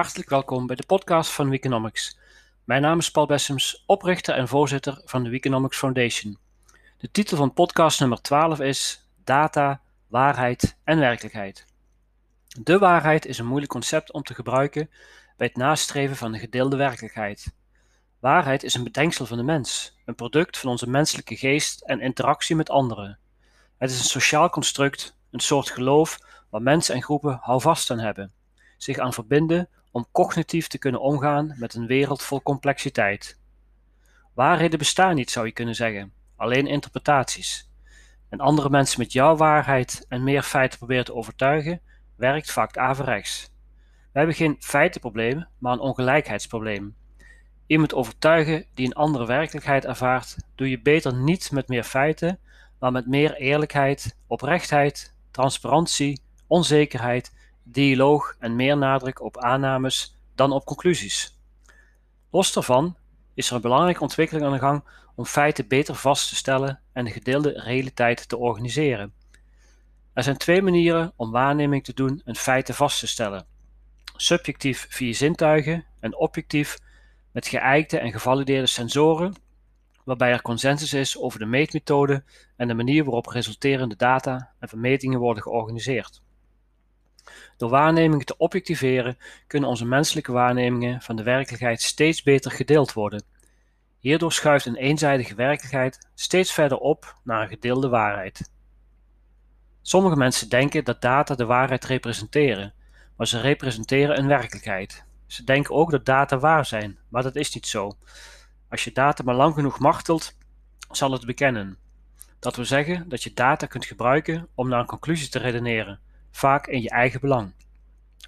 Hartelijk welkom bij de podcast van Weekonomics. Mijn naam is Paul Bessems, oprichter en voorzitter van de Weekonomics Foundation. De titel van podcast nummer 12 is Data, waarheid en werkelijkheid. De waarheid is een moeilijk concept om te gebruiken bij het nastreven van een gedeelde werkelijkheid. Waarheid is een bedenksel van de mens, een product van onze menselijke geest en interactie met anderen. Het is een sociaal construct, een soort geloof waar mensen en groepen houvast aan hebben, zich aan verbinden om cognitief te kunnen omgaan met een wereld vol complexiteit. Waarheden bestaan niet, zou je kunnen zeggen, alleen interpretaties. En andere mensen met jouw waarheid en meer feiten proberen te overtuigen, werkt vaak averechts. We hebben geen feitenprobleem, maar een ongelijkheidsprobleem. Iemand overtuigen die een andere werkelijkheid ervaart, doe je beter niet met meer feiten, maar met meer eerlijkheid, oprechtheid, transparantie, onzekerheid, dialoog en meer nadruk op aannames dan op conclusies. Los daarvan is er een belangrijke ontwikkeling aan de gang om feiten beter vast te stellen en de gedeelde realiteit te organiseren. Er zijn twee manieren om waarneming te doen en feiten vast te stellen: subjectief via zintuigen en objectief met geëikte en gevalideerde sensoren, waarbij er consensus is over de meetmethode en de manier waarop resulterende data en vermetingen worden georganiseerd. Door waarnemingen te objectiveren kunnen onze menselijke waarnemingen van de werkelijkheid steeds beter gedeeld worden. Hierdoor schuift een eenzijdige werkelijkheid steeds verder op naar een gedeelde waarheid. Sommige mensen denken dat data de waarheid representeren, maar ze representeren een werkelijkheid. Ze denken ook dat data waar zijn, maar dat is niet zo. Als je data maar lang genoeg machtelt, zal het bekennen. Dat wil zeggen dat je data kunt gebruiken om naar een conclusie te redeneren, vaak in je eigen belang.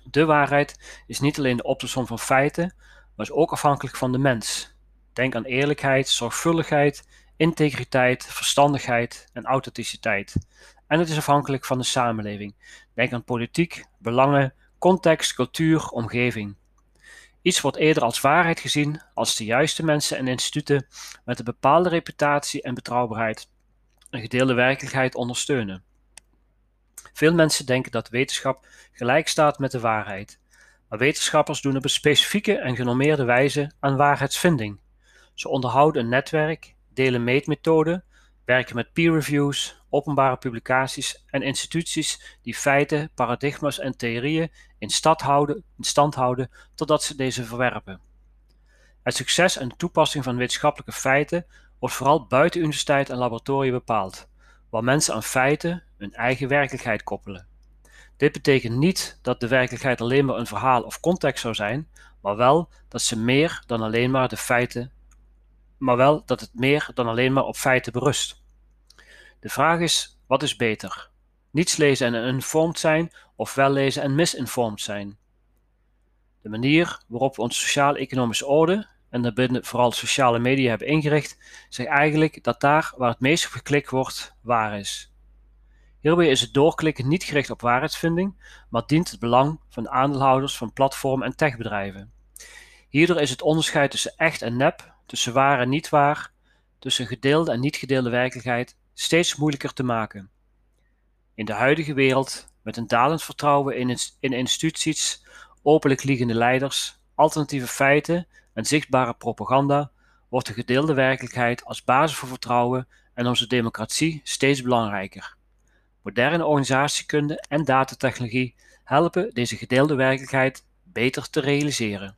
De waarheid is niet alleen de optelsom van feiten, maar is ook afhankelijk van de mens. Denk aan eerlijkheid, zorgvuldigheid, integriteit, verstandigheid en authenticiteit. En het is afhankelijk van de samenleving. Denk aan politiek, belangen, context, cultuur, omgeving. Iets wordt eerder als waarheid gezien als de juiste mensen en instituten met een bepaalde reputatie en betrouwbaarheid een gedeelde werkelijkheid ondersteunen. Veel mensen denken dat wetenschap gelijk staat met de waarheid, maar wetenschappers doen op een specifieke en genormeerde wijze aan waarheidsvinding. Ze onderhouden een netwerk, delen meetmethoden, werken met peer reviews, openbare publicaties en instituties die feiten, paradigma's en theorieën in, houden, stand houden totdat ze deze verwerpen. Het succes en de toepassing van wetenschappelijke feiten wordt vooral buiten universiteit en laboratorium bepaald, waar mensen aan feiten hun eigen werkelijkheid koppelen. Dit betekent niet dat de werkelijkheid alleen maar een verhaal of context zou zijn, maar wel dat ze meer dan alleen maar de feiten, maar wel dat het meer dan alleen maar op feiten berust. De vraag is: wat is beter? Niets lezen en informed zijn of wel lezen en misinformed zijn? De manier waarop we onze sociaal-economische orde en daarbinnen vooral sociale media hebben ingericht, zegt eigenlijk dat daar waar het meest op geklikt wordt, waar is. Hierbij is het doorklikken niet gericht op waarheidsvinding, maar dient het belang van aandeelhouders van platform- en techbedrijven. Hierdoor is het onderscheid tussen echt en nep, tussen waar en niet waar, tussen gedeelde en niet gedeelde werkelijkheid steeds moeilijker te maken. In de huidige wereld, met een dalend vertrouwen in, in instituties, openlijk liegende leiders, alternatieve feiten en zichtbare propaganda, wordt de gedeelde werkelijkheid als basis voor vertrouwen en onze democratie steeds belangrijker. Moderne organisatiekunde en datatechnologie helpen deze gedeelde werkelijkheid beter te realiseren.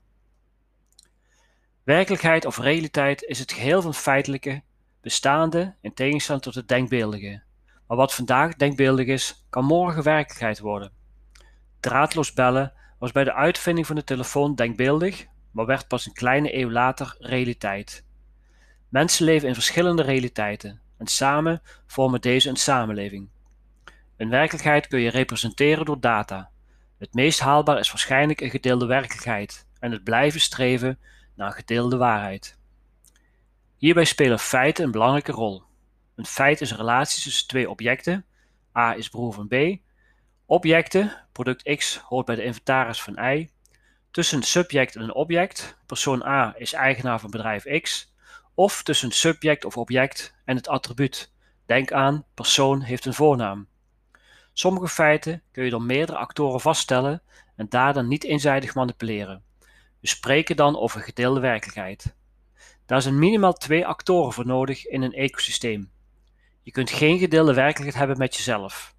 Werkelijkheid of realiteit is het geheel van feitelijke, bestaande in tegenstelling tot het denkbeeldige. Maar wat vandaag denkbeeldig is, kan morgen werkelijkheid worden. Draadloos bellen was bij de uitvinding van de telefoon denkbeeldig, maar werd pas een kleine eeuw later realiteit. Mensen leven in verschillende realiteiten en samen vormen deze een samenleving. Een werkelijkheid kun je representeren door data. Het meest haalbaar is waarschijnlijk een gedeelde werkelijkheid en het blijven streven naar gedeelde waarheid. Hierbij spelen feiten een belangrijke rol. Een feit is een relatie tussen twee objecten. A is broer van B. Objecten, product X hoort bij de inventaris van Y. Tussen subject en een object, persoon A is eigenaar van bedrijf X. Of tussen subject of object en het attribuut. Denk aan, persoon heeft een voornaam. Sommige feiten kun je door meerdere actoren vaststellen en data niet eenzijdig manipuleren. We spreken dan over gedeelde werkelijkheid. Daar zijn minimaal twee actoren voor nodig in een ecosysteem. Je kunt geen gedeelde werkelijkheid hebben met jezelf.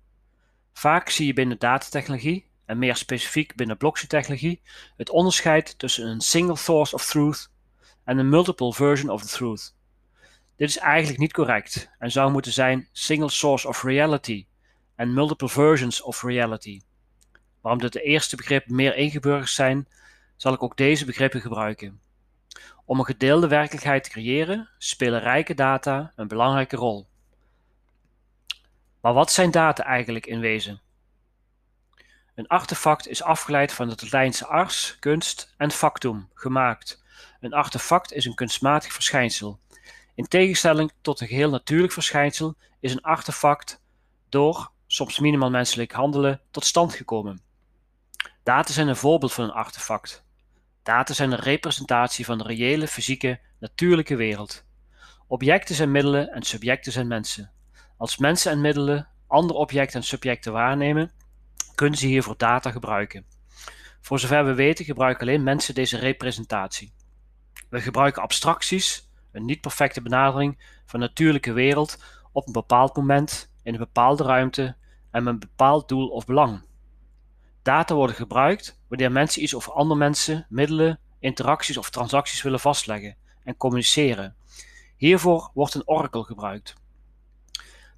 Vaak zie je binnen datatechnologie, en meer specifiek binnen blockchain-technologie, het onderscheid tussen een single source of truth en een multiple version of the truth. Dit is eigenlijk niet correct en zou moeten zijn single source of reality en multiple versions of reality. Waarom dit de eerste begrippen meer ingeburgerd zijn, zal ik ook deze begrippen gebruiken. Om een gedeelde werkelijkheid te creëren, spelen rijke data een belangrijke rol. Maar wat zijn data eigenlijk in wezen? Een artefact is afgeleid van het Latijnse ars, kunst, en factum, gemaakt. Een artefact is een kunstmatig verschijnsel. In tegenstelling tot een geheel natuurlijk verschijnsel is een artefact door, soms minimaal menselijk handelen, tot stand gekomen. Data zijn een voorbeeld van een artefact. Data zijn een representatie van de reële, fysieke, natuurlijke wereld. Objecten zijn middelen en subjecten zijn mensen. Als mensen en middelen andere objecten en subjecten waarnemen, kunnen ze hiervoor data gebruiken. Voor zover we weten gebruiken alleen mensen deze representatie. We gebruiken abstracties, een niet perfecte benadering van de natuurlijke wereld op een bepaald moment, in een bepaalde ruimte en met een bepaald doel of belang. Data worden gebruikt wanneer mensen iets over andere mensen, middelen, interacties of transacties willen vastleggen en communiceren. Hiervoor wordt een oracle gebruikt.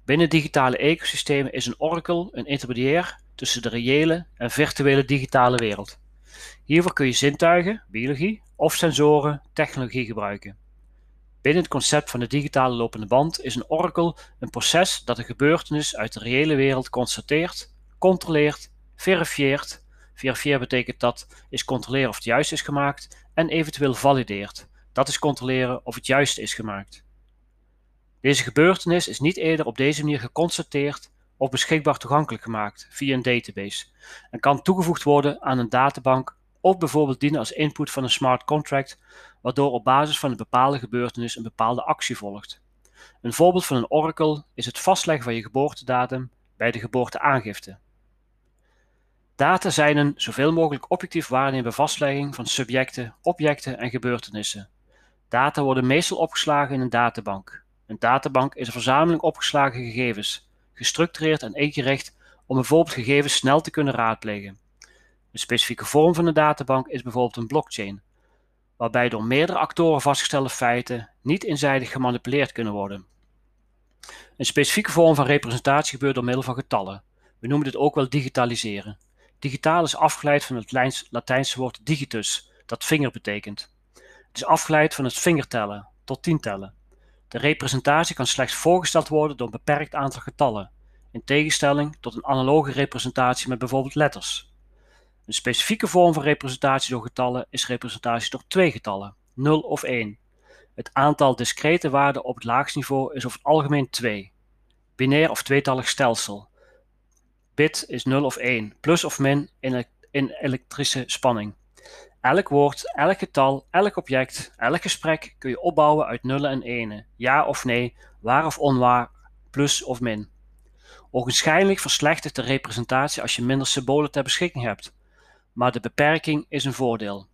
Binnen digitale ecosystemen is een oracle een intermediair tussen de reële en virtuele digitale wereld. Hiervoor kun je zintuigen, biologie of sensoren, technologie gebruiken. Binnen het concept van de digitale lopende band is een oracle een proces dat een gebeurtenis uit de reële wereld constateert, controleert, verifieert. Verifieer betekent dat is controleren of het juist is gemaakt en eventueel valideert. Dat is controleren of het juist is gemaakt. Deze gebeurtenis is niet eerder op deze manier geconstateerd of beschikbaar toegankelijk gemaakt via een database en kan toegevoegd worden aan een databank of bijvoorbeeld dienen als input van een smart contract, waardoor op basis van een bepaalde gebeurtenis een bepaalde actie volgt. Een voorbeeld van een oracle is het vastleggen van je geboortedatum bij de geboorteaangifte. Data zijn een zoveel mogelijk objectief waarneembare vastlegging van subjecten, objecten en gebeurtenissen. Data worden meestal opgeslagen in een databank. Een databank is een verzameling opgeslagen gegevens, gestructureerd en ingericht om bijvoorbeeld gegevens snel te kunnen raadplegen. Een specifieke vorm van een databank is bijvoorbeeld een blockchain, waarbij door meerdere actoren vastgestelde feiten niet eenzijdig gemanipuleerd kunnen worden. Een specifieke vorm van representatie gebeurt door middel van getallen. We noemen dit ook wel digitaliseren. Digitaal is afgeleid van het Latijnse woord digitus, dat vinger betekent. Het is afgeleid van het vingertellen, tot tientellen. De representatie kan slechts voorgesteld worden door een beperkt aantal getallen, in tegenstelling tot een analoge representatie met bijvoorbeeld letters. Een specifieke vorm van representatie door getallen is representatie door twee getallen, 0 of 1. Het aantal discrete waarden op het laagste niveau is over het algemeen 2. Binair of tweetallig stelsel. Bit is 0 of 1, plus of min in, in elektrische spanning. Elk woord, elk getal, elk object, elk gesprek kun je opbouwen uit nullen en enen, ja of nee, waar of onwaar, plus of min. Ogenschijnlijk verslechtert de representatie als je minder symbolen ter beschikking hebt, maar de beperking is een voordeel.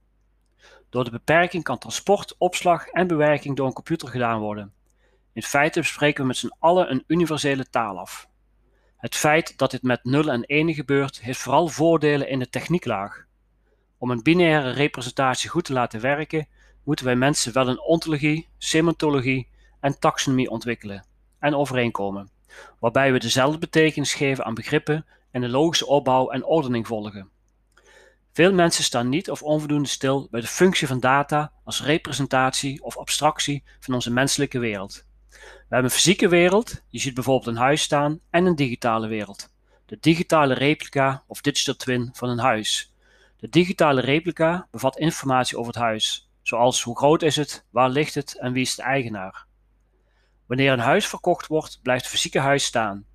Door de beperking kan transport, opslag en bewerking door een computer gedaan worden. In feite bespreken we met z'n allen een universele taal af. Het feit dat dit met nullen en enen gebeurt, heeft vooral voordelen in de technieklaag. Om een binaire representatie goed te laten werken, moeten wij mensen wel een ontologie, semantologie en taxonomie ontwikkelen en overeenkomen, waarbij we dezelfde betekenis geven aan begrippen en de logische opbouw en ordening volgen. Veel mensen staan niet of onvoldoende stil bij de functie van data als representatie of abstractie van onze menselijke wereld. We hebben een fysieke wereld, je ziet bijvoorbeeld een huis staan, en een digitale wereld. De digitale replica of digital twin van een huis. De digitale replica bevat informatie over het huis, zoals hoe groot is het, waar ligt het en wie is de eigenaar. Wanneer een huis verkocht wordt, blijft het fysieke huis staan.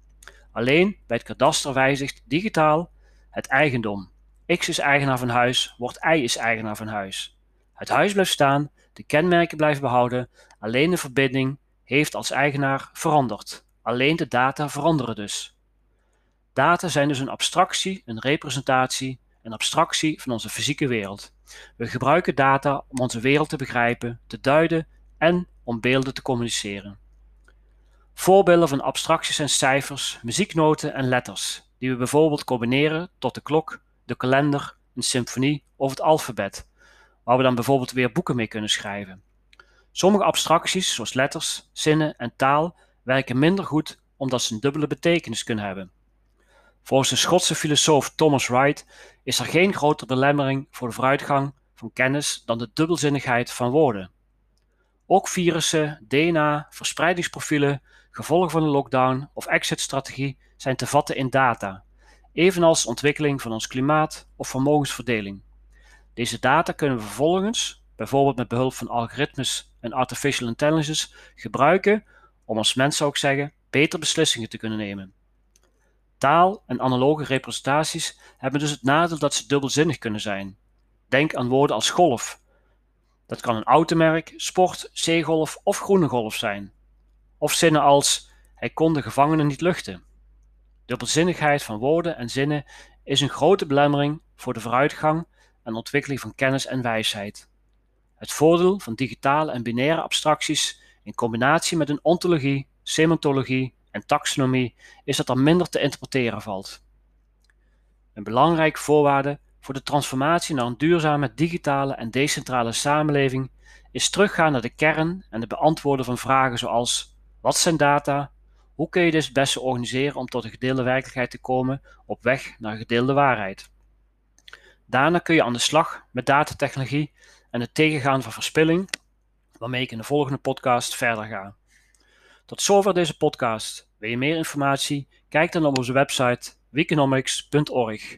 Alleen bij het kadaster wijzigt digitaal het eigendom. X is eigenaar van huis, wordt Y is eigenaar van huis. Het huis blijft staan, de kenmerken blijven behouden, alleen de verbinding heeft als eigenaar veranderd. Alleen de data veranderen dus. Data zijn dus een abstractie, een representatie, een abstractie van onze fysieke wereld. We gebruiken data om onze wereld te begrijpen, te duiden en om beelden te communiceren. Voorbeelden van abstracties zijn cijfers, muzieknoten en letters, die we bijvoorbeeld combineren tot de klok, de kalender, een symfonie of het alfabet, waar we dan bijvoorbeeld weer boeken mee kunnen schrijven. Sommige abstracties, zoals letters, zinnen en taal, werken minder goed omdat ze een dubbele betekenis kunnen hebben. Volgens de Schotse filosoof Thomas Wright is er geen grotere belemmering voor de vooruitgang van kennis dan de dubbelzinnigheid van woorden. Ook virussen, DNA, verspreidingsprofielen, gevolgen van de lockdown of exit-strategie zijn te vatten in data, evenals ontwikkeling van ons klimaat of vermogensverdeling. Deze data kunnen we vervolgens, bijvoorbeeld met behulp van algoritmes en artificial intelligence, gebruiken om als mens zou ik zeggen beter beslissingen te kunnen nemen. Taal en analoge representaties hebben dus het nadeel dat ze dubbelzinnig kunnen zijn. Denk aan woorden als golf. Dat kan een automerk, sport, zeegolf of groene golf zijn. Of zinnen als hij kon de gevangenen niet luchten. Dubbelzinnigheid van woorden en zinnen is een grote belemmering voor de vooruitgang en ontwikkeling van kennis en wijsheid. Het voordeel van digitale en binaire abstracties in combinatie met een ontologie, semantologie en taxonomie is dat er minder te interpreteren valt. Een belangrijke voorwaarde voor de transformatie naar een duurzame digitale en decentrale samenleving is teruggaan naar de kern en het beantwoorden van vragen zoals wat zijn data, hoe kun je dit het beste organiseren om tot een gedeelde werkelijkheid te komen op weg naar gedeelde waarheid. Daarna kun je aan de slag met datatechnologie en het tegengaan van verspilling, waarmee ik in de volgende podcast verder ga. Tot zover deze podcast. Wil je meer informatie? Kijk dan op onze website weeconomics.org.